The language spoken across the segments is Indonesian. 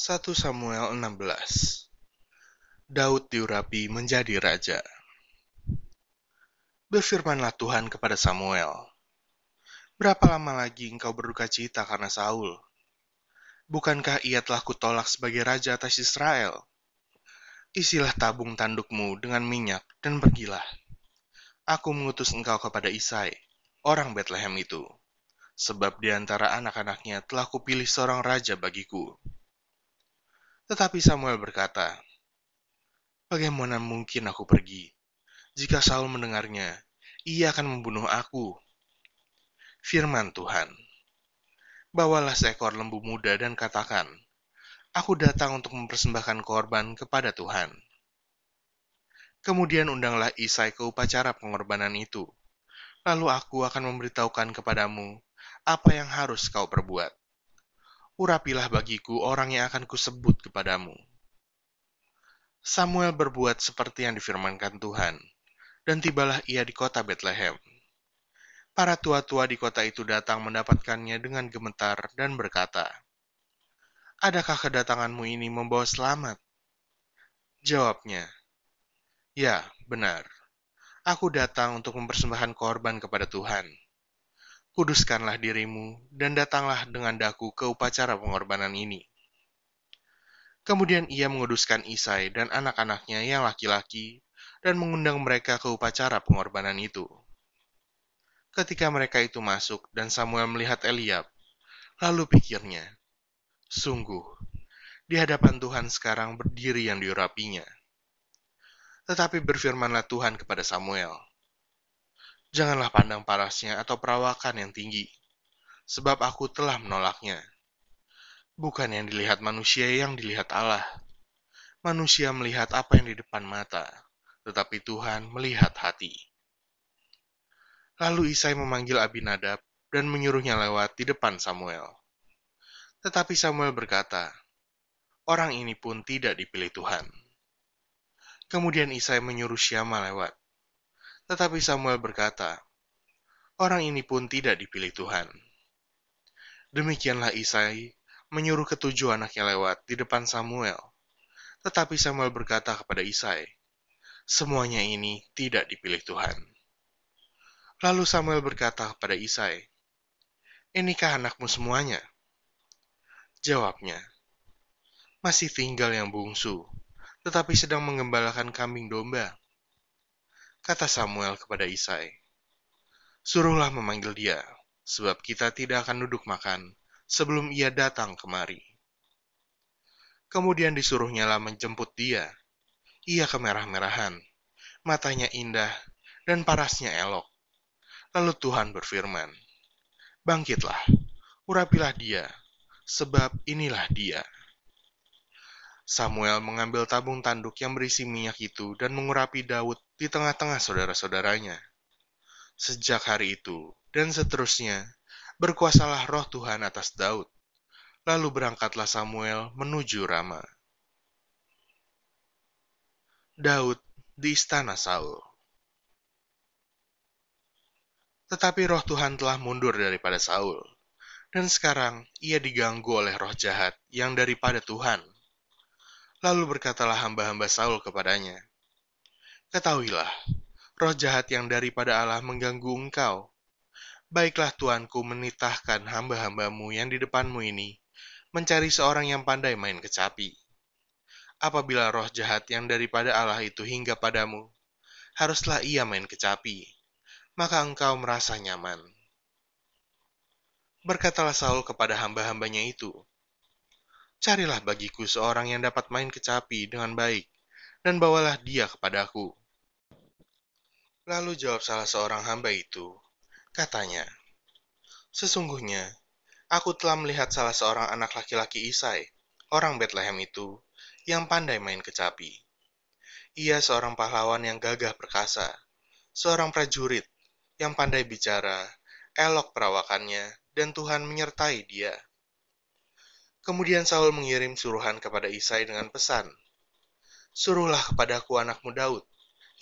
1 Samuel 16 Daud diurapi menjadi raja. Berfirmanlah Tuhan kepada Samuel, Berapa lama lagi engkau berduka cita karena Saul? Bukankah ia telah kutolak sebagai raja atas Israel? Isilah tabung tandukmu dengan minyak dan pergilah. Aku mengutus engkau kepada Isai, orang Bethlehem itu, sebab di antara anak-anaknya telah kupilih seorang raja bagiku tetapi Samuel berkata, Bagaimana mungkin aku pergi? Jika Saul mendengarnya, ia akan membunuh aku. Firman Tuhan, Bawalah seekor lembu muda dan katakan, Aku datang untuk mempersembahkan korban kepada Tuhan. Kemudian undanglah Isai ke upacara pengorbanan itu. Lalu aku akan memberitahukan kepadamu apa yang harus kau perbuat urapilah bagiku orang yang akan kusebut kepadamu. Samuel berbuat seperti yang difirmankan Tuhan, dan tibalah ia di kota Bethlehem. Para tua-tua di kota itu datang mendapatkannya dengan gemetar dan berkata, Adakah kedatanganmu ini membawa selamat? Jawabnya, Ya, benar. Aku datang untuk mempersembahkan korban kepada Tuhan kuduskanlah dirimu, dan datanglah dengan daku ke upacara pengorbanan ini. Kemudian ia menguduskan Isai dan anak-anaknya yang laki-laki, dan mengundang mereka ke upacara pengorbanan itu. Ketika mereka itu masuk dan Samuel melihat Eliab, lalu pikirnya, Sungguh, di hadapan Tuhan sekarang berdiri yang diurapinya. Tetapi berfirmanlah Tuhan kepada Samuel, Janganlah pandang parasnya atau perawakan yang tinggi, sebab aku telah menolaknya. Bukan yang dilihat manusia yang dilihat Allah. Manusia melihat apa yang di depan mata, tetapi Tuhan melihat hati. Lalu Isai memanggil Abinadab dan menyuruhnya lewat di depan Samuel. Tetapi Samuel berkata, orang ini pun tidak dipilih Tuhan. Kemudian Isai menyuruh Syama lewat. Tetapi Samuel berkata, Orang ini pun tidak dipilih Tuhan. Demikianlah Isai menyuruh ketujuh anaknya lewat di depan Samuel. Tetapi Samuel berkata kepada Isai, Semuanya ini tidak dipilih Tuhan. Lalu Samuel berkata kepada Isai, Inikah anakmu semuanya? Jawabnya, Masih tinggal yang bungsu, tetapi sedang mengembalakan kambing domba kata Samuel kepada Isai. Suruhlah memanggil dia, sebab kita tidak akan duduk makan sebelum ia datang kemari. Kemudian disuruhnya lah menjemput dia. Ia kemerah-merahan, matanya indah, dan parasnya elok. Lalu Tuhan berfirman, Bangkitlah, urapilah dia, sebab inilah dia. Samuel mengambil tabung tanduk yang berisi minyak itu dan mengurapi Daud di tengah-tengah saudara-saudaranya. Sejak hari itu dan seterusnya, berkuasalah roh Tuhan atas Daud. Lalu berangkatlah Samuel menuju Rama. Daud di istana Saul. Tetapi roh Tuhan telah mundur daripada Saul, dan sekarang ia diganggu oleh roh jahat yang daripada Tuhan Lalu berkatalah hamba-hamba Saul kepadanya, Ketahuilah, roh jahat yang daripada Allah mengganggu engkau. Baiklah tuanku menitahkan hamba-hambamu yang di depanmu ini, mencari seorang yang pandai main kecapi. Apabila roh jahat yang daripada Allah itu hingga padamu, haruslah ia main kecapi, maka engkau merasa nyaman. Berkatalah Saul kepada hamba-hambanya itu, Carilah bagiku seorang yang dapat main kecapi dengan baik, dan bawalah dia kepadaku. Lalu jawab salah seorang hamba itu, katanya, Sesungguhnya, aku telah melihat salah seorang anak laki-laki Isai, orang Bethlehem itu, yang pandai main kecapi. Ia seorang pahlawan yang gagah perkasa, seorang prajurit yang pandai bicara, elok perawakannya, dan Tuhan menyertai dia. Kemudian Saul mengirim suruhan kepada Isai dengan pesan, Suruhlah kepadaku anakmu Daud,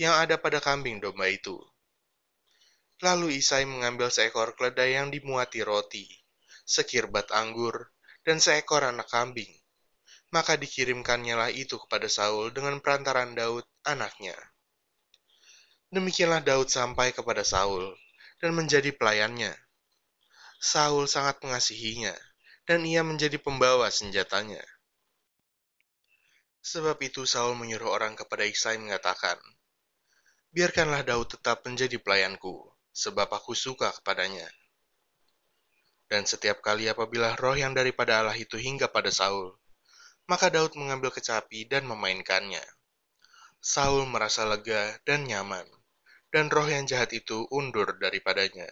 yang ada pada kambing domba itu. Lalu Isai mengambil seekor keledai yang dimuati roti, sekirbat anggur, dan seekor anak kambing. Maka dikirimkannya lah itu kepada Saul dengan perantaran Daud, anaknya. Demikianlah Daud sampai kepada Saul dan menjadi pelayannya. Saul sangat mengasihinya, dan ia menjadi pembawa senjatanya. Sebab itu Saul menyuruh orang kepada Isai mengatakan, Biarkanlah Daud tetap menjadi pelayanku, sebab aku suka kepadanya. Dan setiap kali apabila roh yang daripada Allah itu hingga pada Saul, maka Daud mengambil kecapi dan memainkannya. Saul merasa lega dan nyaman, dan roh yang jahat itu undur daripadanya.